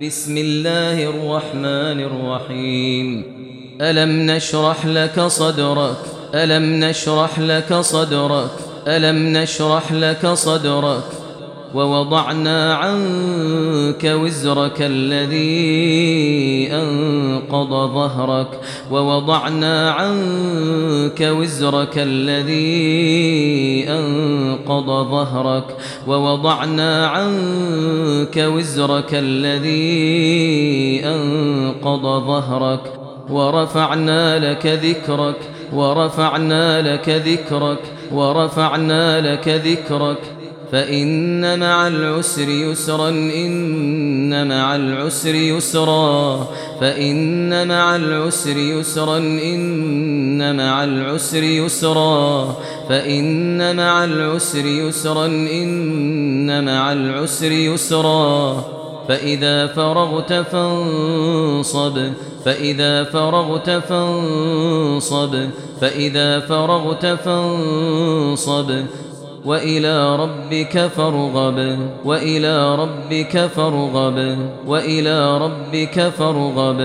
بسم الله الرحمن الرحيم ألم نشرح لك صدرك ألم نشرح لك صدرك ألم نشرح لك صدرك ووضعنا عنك وزرك الذي أنقض ظهرك ووضعنا عنك وزرك الذي أنقض ظهرك ووضعنا عنك وزرك الذي أنقض ظهرك ورفعنا لك ذكرك ورفعنا لك ذكرك ورفعنا لك ذكرك فإن مع العسر يسرا إن مع العسر يسرا. فإن مع العسر يسرا إن مع العسر يسرا. فإن مع العسر يسرا إن مع العسر يسرا. فإذا فرغت فانصب فإذا فرغت فانصب فإذا فرغت فانصب. وإلى ربك فارغب وإلى ربك فارغب وإلى ربك فارغب.